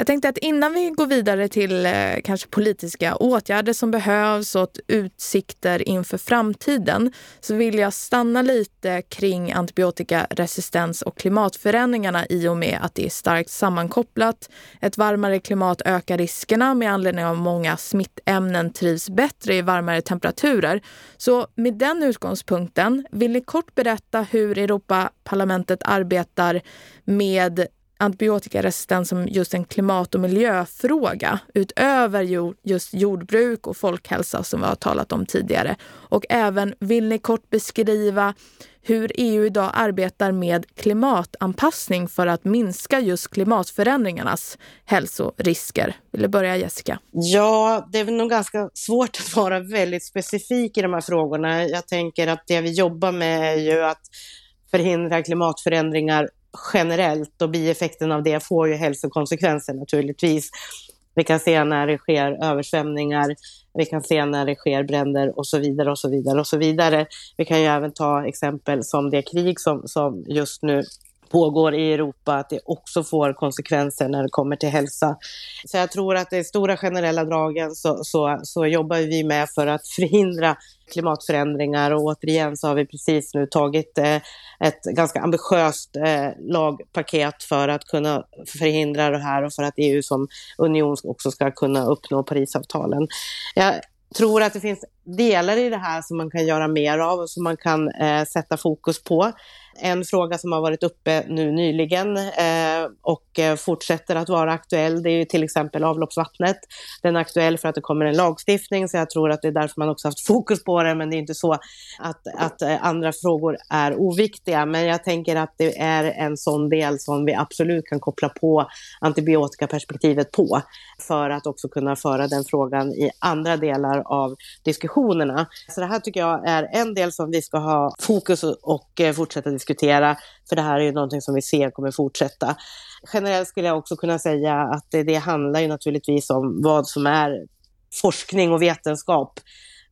Jag tänkte att innan vi går vidare till eh, kanske politiska åtgärder som behövs och utsikter inför framtiden så vill jag stanna lite kring antibiotikaresistens och klimatförändringarna i och med att det är starkt sammankopplat. Ett varmare klimat ökar riskerna med anledning av att många smittämnen trivs bättre i varmare temperaturer. Så med den utgångspunkten, vill ni kort berätta hur Europaparlamentet arbetar med antibiotikaresistens som just en klimat och miljöfråga utöver just jordbruk och folkhälsa som vi har talat om tidigare. Och även vill ni kort beskriva hur EU idag arbetar med klimatanpassning för att minska just klimatförändringarnas hälsorisker. Vill du börja Jessica? Ja, det är nog ganska svårt att vara väldigt specifik i de här frågorna. Jag tänker att det vi jobbar med är ju att förhindra klimatförändringar generellt och bieffekten av det får ju hälsokonsekvenser naturligtvis. Vi kan se när det sker översvämningar, vi kan se när det sker bränder och så vidare och så vidare och så vidare. Vi kan ju även ta exempel som det krig som, som just nu pågår i Europa, att det också får konsekvenser när det kommer till hälsa. Så jag tror att i stora generella dragen så, så, så jobbar vi med för att förhindra klimatförändringar och återigen så har vi precis nu tagit eh, ett ganska ambitiöst eh, lagpaket för att kunna förhindra det här och för att EU som union också ska kunna uppnå Parisavtalen. Jag tror att det finns delar i det här som man kan göra mer av och som man kan eh, sätta fokus på. En fråga som har varit uppe nu nyligen eh, och eh, fortsätter att vara aktuell, det är till exempel avloppsvattnet. Den är aktuell för att det kommer en lagstiftning, så jag tror att det är därför man också haft fokus på det, men det är inte så att, att eh, andra frågor är oviktiga. Men jag tänker att det är en sån del som vi absolut kan koppla på antibiotikaperspektivet på, för att också kunna föra den frågan i andra delar av diskussionerna. Så det här tycker jag är en del som vi ska ha fokus och eh, fortsätta diskutera diskutera, för det här är ju någonting som vi ser kommer fortsätta. Generellt skulle jag också kunna säga att det, det handlar ju naturligtvis om vad som är forskning och vetenskap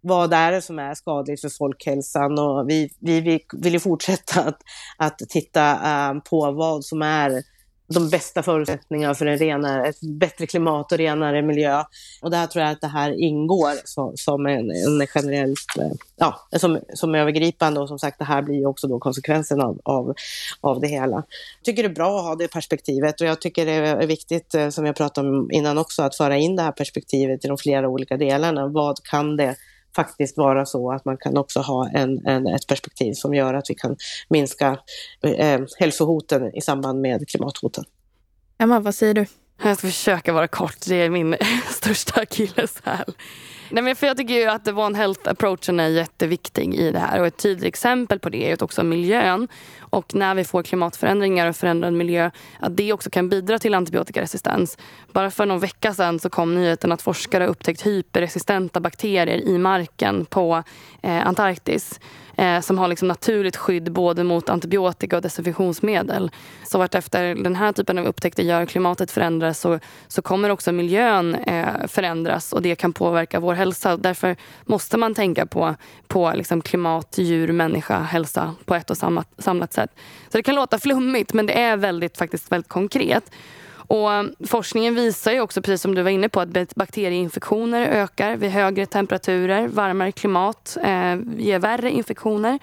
vad är det som är skadligt för folkhälsan och vi, vi, vi vill ju fortsätta att, att titta eh, på vad som är de bästa förutsättningarna för en renare, ett bättre klimat och renare miljö. Och där tror jag att det här ingår som, som en, en generellt, eh, ja, som, som övergripande och som sagt det här blir ju också då konsekvensen av, av, av det hela. Jag tycker det är bra att ha det perspektivet och jag tycker det är viktigt, eh, som jag pratade om innan också, att föra in det här perspektivet i de flera olika delarna. Vad kan det faktiskt vara så att man kan också ha en, en, ett perspektiv som gör att vi kan minska eh, hälsohoten i samband med klimathoten. Emma, vad säger du? Jag ska försöka vara kort. Det är min största akilleshäl. Nej, men för jag tycker ju att One Health-approachen är jätteviktig i det här. Och Ett tydligt exempel på det är också miljön. Och när vi får klimatförändringar och förändrad miljö, att det också kan bidra till antibiotikaresistens. Bara för någon vecka sedan så kom nyheten att forskare upptäckt hyperresistenta bakterier i marken på eh, Antarktis eh, som har liksom naturligt skydd både mot antibiotika och desinfektionsmedel. Så vartefter den här typen av upptäckter gör klimatet förändras så, så kommer också miljön eh, förändras och det kan påverka vår hälsa. Därför måste man tänka på, på liksom klimat, djur, människa, hälsa på ett och samma, samlat sätt. Så det kan låta flummigt men det är väldigt, faktiskt väldigt konkret. Och forskningen visar ju också, precis som du var inne på, att bakterieinfektioner ökar vid högre temperaturer. Varmare klimat eh, ger värre infektioner.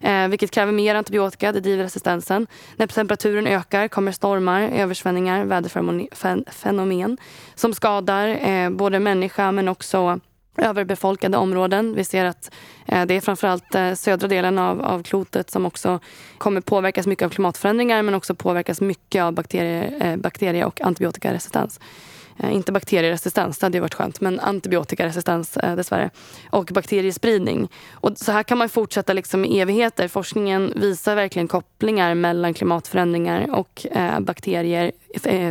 Eh, vilket kräver mer antibiotika, det driver resistensen. När temperaturen ökar kommer stormar, översvämningar, väderfenomen som skadar eh, både människa men också överbefolkade områden. Vi ser att eh, det är framförallt eh, södra delen av, av klotet som också kommer påverkas mycket av klimatförändringar men också påverkas mycket av bakterie, eh, bakterie och antibiotikaresistens. Inte bakterieresistens, det hade ju varit skönt, men antibiotikaresistens dessvärre. Och bakteriespridning. Och så här kan man fortsätta liksom i evigheter. Forskningen visar verkligen kopplingar mellan klimatförändringar och bakterier,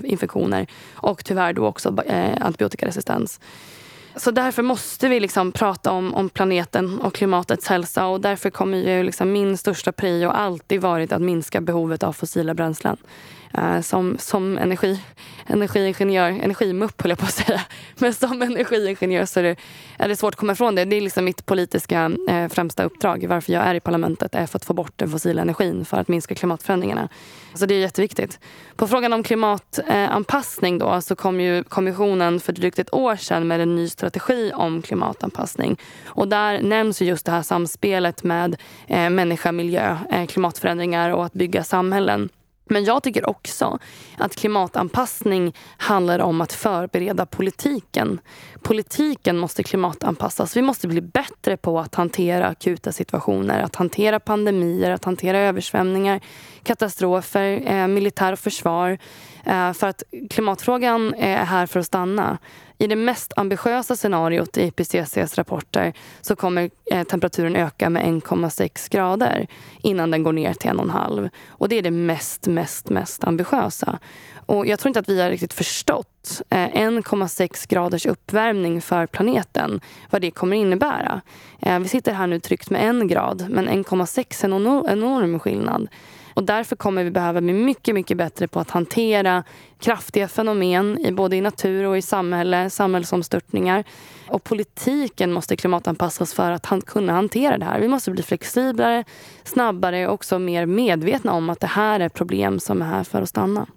infektioner och tyvärr då också antibiotikaresistens. Så därför måste vi liksom prata om, om planeten och klimatets hälsa och därför kommer ju liksom min största prio alltid varit att minska behovet av fossila bränslen. Uh, som, som energi, energiingenjör, energimupp höll jag på att säga. Men som energiingenjör så är det, är det svårt att komma ifrån det. Det är liksom mitt politiska eh, främsta uppdrag. Varför jag är i parlamentet är för att få bort den fossila energin för att minska klimatförändringarna. Så det är jätteviktigt. På frågan om klimatanpassning då så kom ju kommissionen för drygt ett år sedan med en ny strategi om klimatanpassning. Och där nämns just det här samspelet med eh, människa, miljö, eh, klimatförändringar och att bygga samhällen. Men jag tycker också att klimatanpassning handlar om att förbereda politiken. Politiken måste klimatanpassas. Vi måste bli bättre på att hantera akuta situationer, att hantera pandemier, att hantera översvämningar, katastrofer, eh, militär och försvar. Eh, för att klimatfrågan eh, är här för att stanna. I det mest ambitiösa scenariot i IPCCs rapporter så kommer eh, temperaturen öka med 1,6 grader innan den går ner till 1,5. Och det är det mest, mest, mest ambitiösa. Och jag tror inte att vi har riktigt förstått eh, 1,6 graders uppvärmning för planeten, vad det kommer innebära. Eh, vi sitter här nu tryckt med en grad, men 1,6 är en enorm skillnad. Och därför kommer vi behöva bli mycket, mycket bättre på att hantera kraftiga fenomen i både i natur och i samhälle, samhällsomstörtningar. Och politiken måste klimatanpassas för att han, kunna hantera det här. Vi måste bli flexiblare, snabbare och också mer medvetna om att det här är problem som är här för att stanna.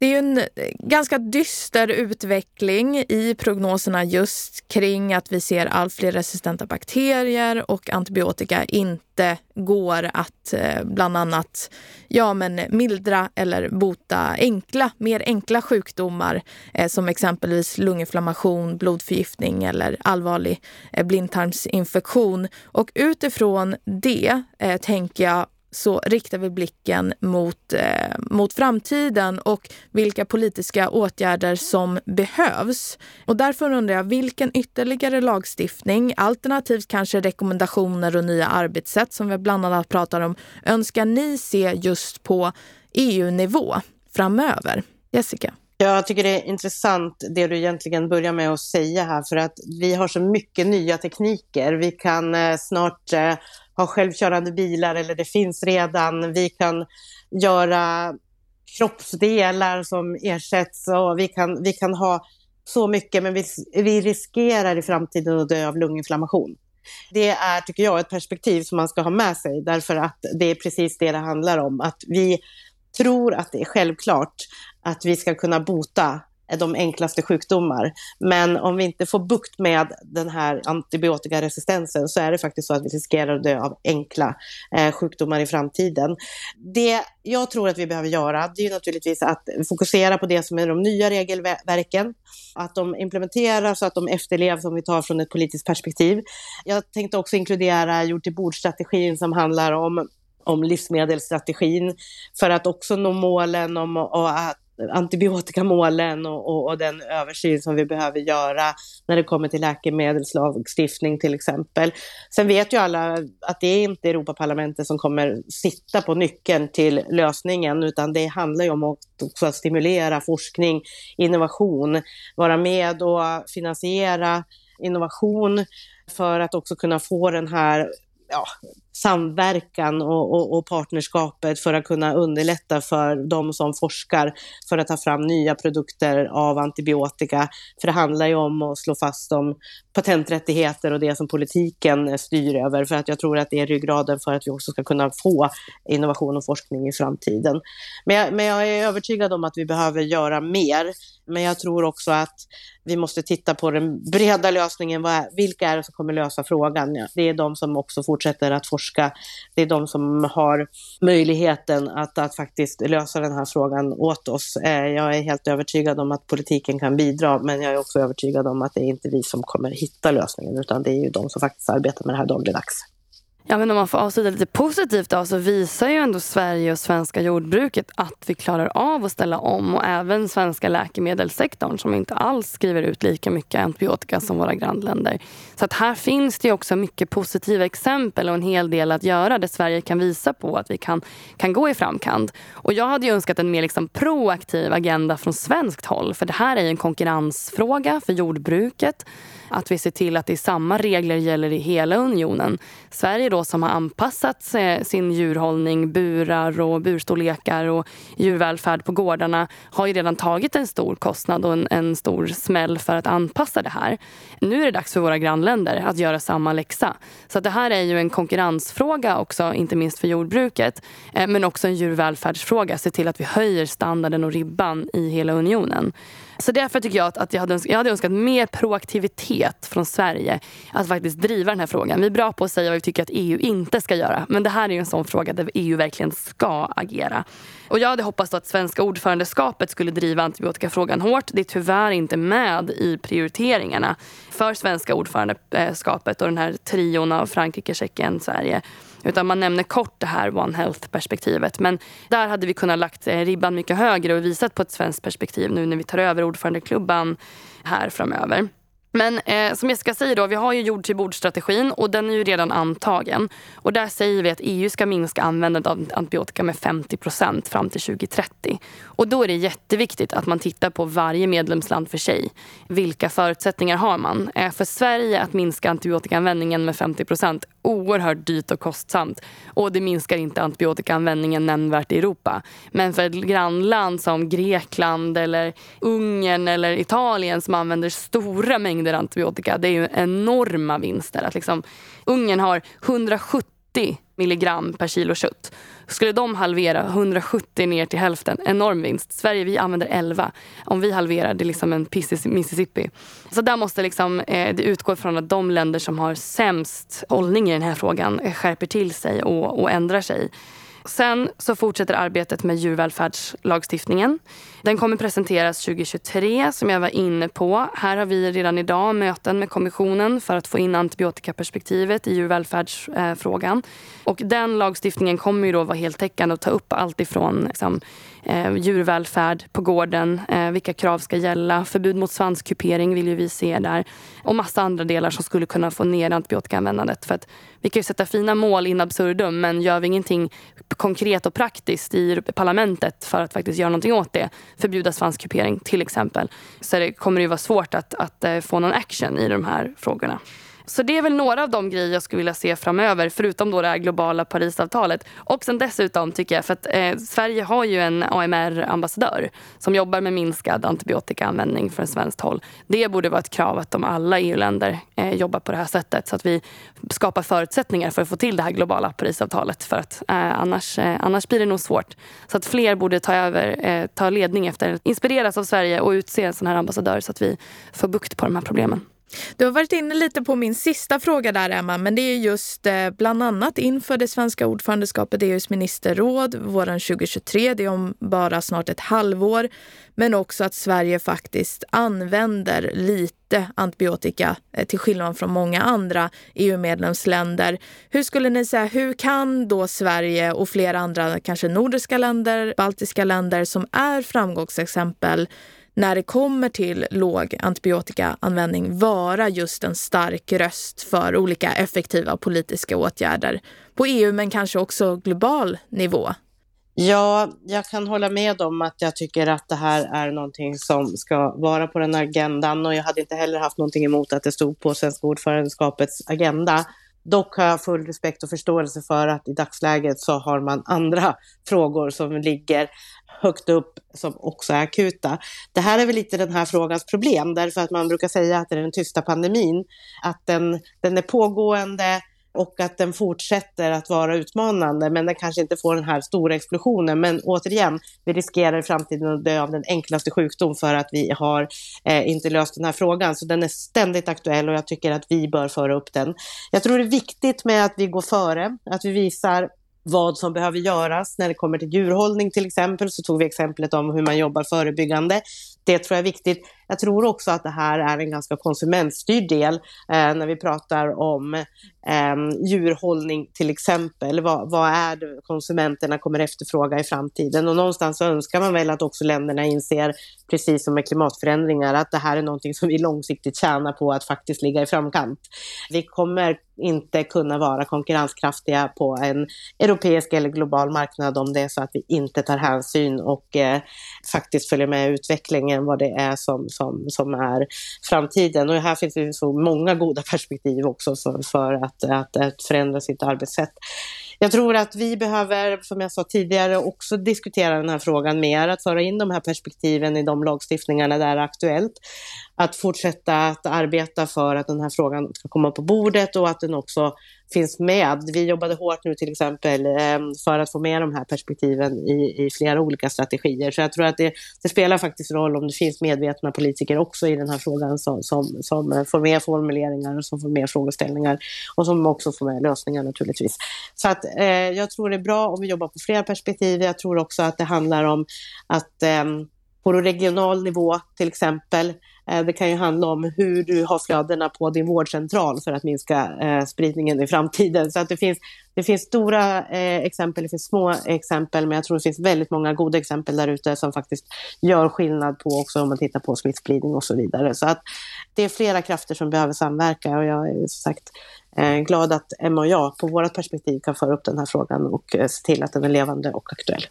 Det är ju en eh, ganska dyster utveckling i prognoserna just kring att vi ser allt fler resistenta bakterier och antibiotika inte går att eh, bland annat ja, men mildra eller bota enkla, mer enkla sjukdomar eh, som exempelvis lunginflammation, blodförgiftning eller allvarlig blindtarmsinfektion. Och utifrån det tänker jag så riktar vi blicken mot, eh, mot framtiden och vilka politiska åtgärder som behövs. Och därför undrar jag vilken ytterligare lagstiftning, alternativt kanske rekommendationer och nya arbetssätt som vi bland annat pratar om, önskar ni se just på EU-nivå framöver? Jessica? Jag tycker det är intressant det du egentligen börjar med att säga här, för att vi har så mycket nya tekniker. Vi kan eh, snart eh, ha självkörande bilar, eller det finns redan. Vi kan göra kroppsdelar som ersätts och vi kan, vi kan ha så mycket, men vi, vi riskerar i framtiden att dö av lunginflammation. Det är, tycker jag, ett perspektiv som man ska ha med sig, därför att det är precis det det handlar om. Att vi tror att det är självklart att vi ska kunna bota de enklaste sjukdomar. Men om vi inte får bukt med den här antibiotikaresistensen så är det faktiskt så att vi riskerar att dö av enkla eh, sjukdomar i framtiden. Det jag tror att vi behöver göra det är naturligtvis att fokusera på det som är de nya regelverken, att de implementeras så att de efterlevs om vi tar från ett politiskt perspektiv. Jag tänkte också inkludera jord till bord-strategin som handlar om om livsmedelsstrategin för att också nå målen om och att antibiotikamålen och, och, och, den översyn som vi behöver göra när det kommer till läkemedelslagstiftning till exempel. Sen vet ju alla att det är inte Europaparlamentet som kommer sitta på nyckeln till lösningen, utan det handlar ju om att också stimulera forskning, innovation, vara med och finansiera innovation för att också kunna få den här ja, samverkan och, och, och, partnerskapet för att kunna underlätta för de som forskar för att ta fram nya produkter av antibiotika. För det handlar ju om att slå fast de patenträttigheter och det som politiken styr över. För att jag tror att det är ryggraden för att vi också ska kunna få innovation och forskning i framtiden. Men jag, men jag är övertygad om att vi behöver göra mer. Men jag tror också att vi måste titta på den breda lösningen. vilka är det som kommer lösa frågan? Ja, det är de som också fortsätter att forska. Det är de som har möjligheten att, att faktiskt lösa den här frågan åt oss. Eh, jag är helt övertygad om att politiken kan bidra, men jag är också övertygad om att det är inte vi som kommer hitta lösningen, utan det är ju de som faktiskt arbetar med det här dagligdags. Ja, men om man får avsluta lite positivt då, så visar ju ändå Sverige och svenska jordbruket att vi klarar av att ställa om och även svenska läkemedelssektorn som inte alls skriver ut lika mycket antibiotika som våra grannländer. Så att här finns det också mycket positiva exempel och en hel del att göra där Sverige kan visa på att vi kan, kan gå i framkant. Och jag hade önskat en mer liksom proaktiv agenda från svenskt håll för det här är en konkurrensfråga för jordbruket att vi ser till att det är samma regler gäller i hela unionen. Sverige då som har anpassat eh, sin djurhållning, burar och burstorlekar och djurvälfärd på gårdarna har ju redan tagit en stor kostnad och en, en stor smäll för att anpassa det här. Nu är det dags för våra grannländer att göra samma läxa. Så det här är ju en konkurrensfråga också, inte minst för jordbruket, eh, men också en djurvälfärdsfråga. Se till att vi höjer standarden och ribban i hela unionen. Så därför tycker jag att, att jag, hade önskat, jag hade önskat mer proaktivitet från Sverige att faktiskt driva den här frågan. Vi är bra på att säga vad vi tycker att EU inte ska göra. Men det här är en sån fråga där EU verkligen ska agera. Och jag hade hoppats att svenska ordförandeskapet skulle driva antibiotikafrågan hårt. Det är tyvärr inte med i prioriteringarna för svenska ordförandeskapet och den här trion av Frankrike, Tjeckien, Sverige. Utan man nämner kort det här One Health-perspektivet. Men där hade vi kunnat lagt eh, ribban mycket högre och visat på ett svenskt perspektiv nu när vi tar över ordförandeklubban här framöver. Men eh, som Jessica säger, då, vi har ju jord till bord-strategin och den är ju redan antagen. Och där säger vi att EU ska minska användandet av antibiotika med 50 procent fram till 2030. Och då är det jätteviktigt att man tittar på varje medlemsland för sig. Vilka förutsättningar har man? Eh, för Sverige att minska antibiotikaanvändningen med 50 procent oerhört dyrt och kostsamt. Och det minskar inte antibiotikaanvändningen nämnvärt i Europa. Men för ett grannland som Grekland eller Ungern eller Italien som använder stora mängder antibiotika, det är ju enorma vinster. Att liksom, Ungern har 170 milligram per kilo kött. Skulle de halvera 170 ner till hälften, enorm vinst. Sverige vi använder 11. Om vi halverar, det är liksom en piss i Mississippi. Så där måste liksom, eh, det utgå från att de länder som har sämst hållning i den här frågan eh, skärper till sig och, och ändrar sig. Sen så fortsätter arbetet med djurvälfärdslagstiftningen. Den kommer presenteras 2023 som jag var inne på. Här har vi redan idag möten med kommissionen för att få in antibiotikaperspektivet i djurvälfärdsfrågan. Och den lagstiftningen kommer ju då vara heltäckande och ta upp allt ifrån liksom, eh, djurvälfärd på gården, eh, vilka krav ska gälla, förbud mot svanskupering vill ju vi se där och massa andra delar som skulle kunna få ner antibiotikaanvändandet. För att vi kan ju sätta fina mål in absurdum men gör vi ingenting konkret och praktiskt i parlamentet för att faktiskt göra någonting åt det, förbjuda svanskupering till exempel, så det kommer det ju vara svårt att, att eh, få någon action i de här frågorna. Så det är väl några av de grejer jag skulle vilja se framöver, förutom då det här globala Parisavtalet. Och sen dessutom tycker jag, för att eh, Sverige har ju en AMR-ambassadör som jobbar med minskad antibiotikaanvändning från svenskt håll. Det borde vara ett krav att de alla EU-länder eh, jobbar på det här sättet så att vi skapar förutsättningar för att få till det här globala Parisavtalet. För att eh, annars, eh, annars blir det nog svårt. Så att fler borde ta över, eh, ta ledning efter, inspireras av Sverige och utse en sån här ambassadör så att vi får bukt på de här problemen. Du har varit inne lite på min sista fråga där Emma, men det är just eh, bland annat inför det svenska ordförandeskapet i EUs ministerråd våren 2023. Det är om bara snart ett halvår. Men också att Sverige faktiskt använder lite antibiotika eh, till skillnad från många andra EU-medlemsländer. Hur skulle ni säga, hur kan då Sverige och flera andra, kanske nordiska länder, baltiska länder som är framgångsexempel när det kommer till låg antibiotikaanvändning vara just en stark röst för olika effektiva politiska åtgärder på EU men kanske också global nivå? Ja, jag kan hålla med om att jag tycker att det här är någonting som ska vara på den agendan och jag hade inte heller haft någonting emot att det stod på svenska ordförandeskapets agenda. Dock har jag full respekt och förståelse för att i dagsläget så har man andra frågor som ligger högt upp som också är akuta. Det här är väl lite den här frågans problem, därför att man brukar säga att det är den tysta pandemin, att den, den är pågående, och att den fortsätter att vara utmanande, men den kanske inte får den här stora explosionen. Men återigen, vi riskerar i framtiden att dö av den enklaste sjukdom för att vi har eh, inte löst den här frågan. Så den är ständigt aktuell och jag tycker att vi bör föra upp den. Jag tror det är viktigt med att vi går före, att vi visar vad som behöver göras när det kommer till djurhållning till exempel, så tog vi exemplet om hur man jobbar förebyggande. Det tror jag är viktigt. Jag tror också att det här är en ganska konsumentstyrd del eh, när vi pratar om eh, djurhållning till exempel. Vad, vad, är det konsumenterna kommer efterfråga i framtiden? Och någonstans så önskar man väl att också länderna inser, precis som med klimatförändringar, att det här är någonting som vi långsiktigt tjänar på att faktiskt ligga i framkant. Vi kommer inte kunna vara konkurrenskraftiga på en europeisk eller global marknad om det är så att vi inte tar hänsyn och eh, faktiskt följer med utvecklingen, vad det är som, som, som är framtiden. Och här finns det så många goda perspektiv också för, för att, att, att förändra sitt arbetssätt. Jag tror att vi behöver, som jag sa tidigare, också diskutera den här frågan mer, att föra in de här perspektiven i de lagstiftningarna där det är aktuellt. Att fortsätta att arbeta för att den här frågan ska komma på bordet och att den också finns med. Vi jobbade hårt nu till exempel ehm, för att få med de här perspektiven i, i flera olika strategier. Så jag tror att det, det, spelar faktiskt roll om det finns medvetna politiker också i den här frågan som, som, som får med formuleringar och som får med frågeställningar och som också får med lösningar naturligtvis. Så att eh, jag tror det är bra om vi jobbar på flera perspektiv. Jag tror också att det handlar om att eh, på regional nivå till exempel Eh, det kan ju handla om hur du har flödena på din vårdcentral för att minska eh, spridningen i framtiden. Så att det, finns, det finns stora eh, exempel, det finns små exempel, men jag tror det finns väldigt många goda exempel där ute som faktiskt gör skillnad på också om man tittar på smittspridning och så vidare. Så att det är flera krafter som behöver samverka och jag är som sagt glad att Emma och jag på vårt perspektiv kan föra upp den här frågan och se till att den är levande och aktuell.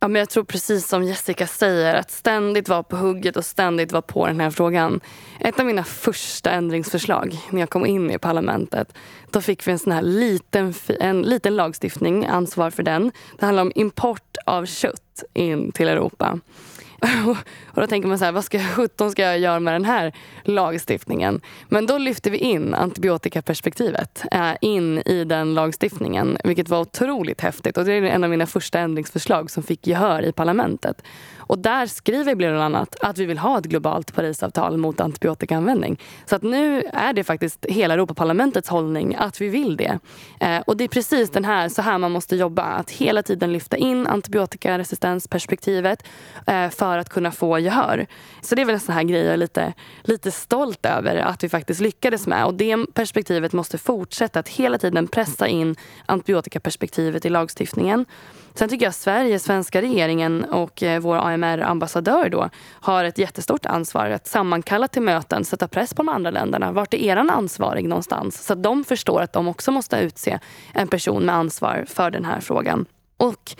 Ja, men jag tror precis som Jessica säger, att ständigt vara på hugget och ständigt vara på den här frågan. Ett av mina första ändringsförslag när jag kom in i parlamentet, då fick vi en sån här liten, en liten lagstiftning, ansvar för den. Det handlar om import av kött in till Europa. och då tänker man så här, vad ska, 17 ska jag göra med den här lagstiftningen? Men då lyfte vi in antibiotikaperspektivet eh, in i den lagstiftningen, vilket var otroligt häftigt. Och det är en av mina första ändringsförslag som fick gehör i parlamentet. Och där skriver vi bland annat att vi vill ha ett globalt Parisavtal mot antibiotikaanvändning. Så att nu är det faktiskt hela Europaparlamentets hållning att vi vill det. Eh, och det är precis den här, så här man måste jobba. Att hela tiden lyfta in antibiotikaresistensperspektivet eh, för att kunna få gehör. Så det är väl en sån här grej jag är lite, lite stolt över att vi faktiskt lyckades med. Och det perspektivet måste fortsätta att hela tiden pressa in antibiotikaperspektivet i lagstiftningen. Sen tycker jag Sverige, svenska regeringen och eh, vår AMR-ambassadör då har ett jättestort ansvar att sammankalla till möten, sätta press på de andra länderna. Vart är eran ansvarig någonstans? Så att de förstår att de också måste utse en person med ansvar för den här frågan. Och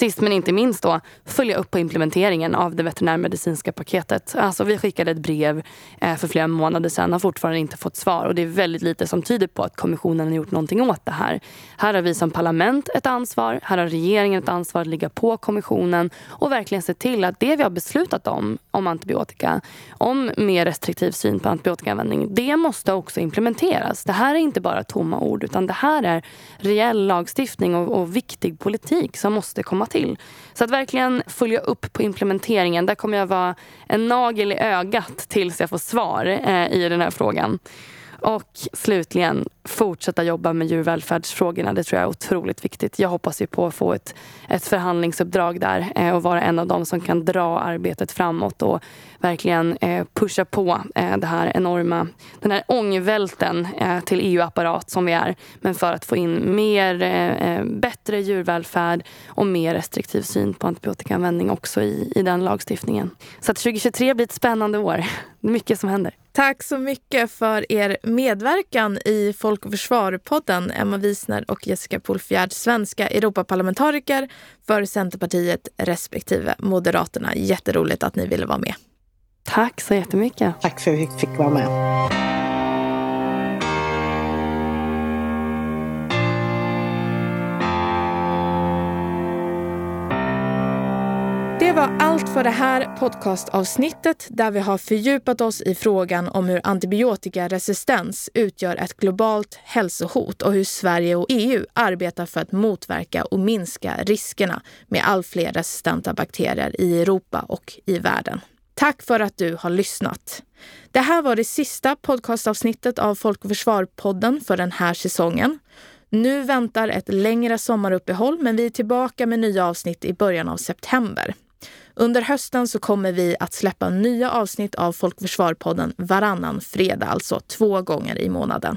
sist men inte minst då, följa upp på implementeringen av det veterinärmedicinska paketet. Alltså vi skickade ett brev eh, för flera månader sedan och har fortfarande inte fått svar. Och det är väldigt lite som tyder på att kommissionen har gjort någonting åt det här. Här har vi som parlament ett ansvar. Här har regeringen ett ansvar att ligga på kommissionen och verkligen se till att det vi har beslutat om, om antibiotika, om mer restriktiv syn på antibiotikaanvändning, det måste också implementeras. Det här är inte bara tomma ord utan det här är reell lagstiftning och, och viktig politik som måste komma till. Så att verkligen följa upp på implementeringen. Där kommer jag vara en nagel i ögat tills jag får svar eh, i den här frågan. Och slutligen fortsätta jobba med djurvälfärdsfrågorna. Det tror jag är otroligt viktigt. Jag hoppas ju på att få ett, ett förhandlingsuppdrag där eh, och vara en av dem som kan dra arbetet framåt och verkligen eh, pusha på eh, det här enorma, den här ångvälten eh, till EU-apparat som vi är. Men för att få in mer, eh, eh, bättre djurvälfärd och mer restriktiv syn på antibiotikaanvändning också i, i den lagstiftningen. Så att 2023 blir ett spännande år. Mycket som händer. Tack så mycket för er medverkan i Folk och Försvar-podden. Emma Wiesner och Jessica Polfjärd, svenska Europaparlamentariker för Centerpartiet respektive Moderaterna. Jätteroligt att ni ville vara med. Tack så jättemycket. Tack för att vi fick vara med. Det allt för det här podcastavsnittet där vi har fördjupat oss i frågan om hur antibiotikaresistens utgör ett globalt hälsohot och hur Sverige och EU arbetar för att motverka och minska riskerna med allt fler resistenta bakterier i Europa och i världen. Tack för att du har lyssnat. Det här var det sista podcastavsnittet av Folk och Försvar-podden för den här säsongen. Nu väntar ett längre sommaruppehåll men vi är tillbaka med nya avsnitt i början av september. Under hösten så kommer vi att släppa nya avsnitt av Folkförsvarpodden varannan fredag, alltså två gånger i månaden.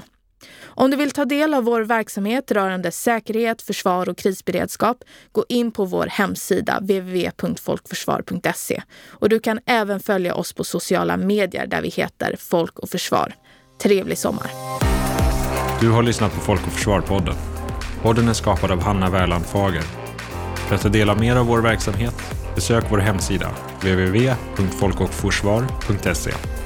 Om du vill ta del av vår verksamhet rörande säkerhet, försvar och krisberedskap, gå in på vår hemsida www.folkförsvar.se. Och du kan även följa oss på sociala medier där vi heter Folk och Försvar. Trevlig sommar! Du har lyssnat på Folk och Försvar-podden. Podden är skapad av Hanna Wärland Fager. För att ta del av mer av vår verksamhet, besök vår hemsida www.folkochforsvar.se.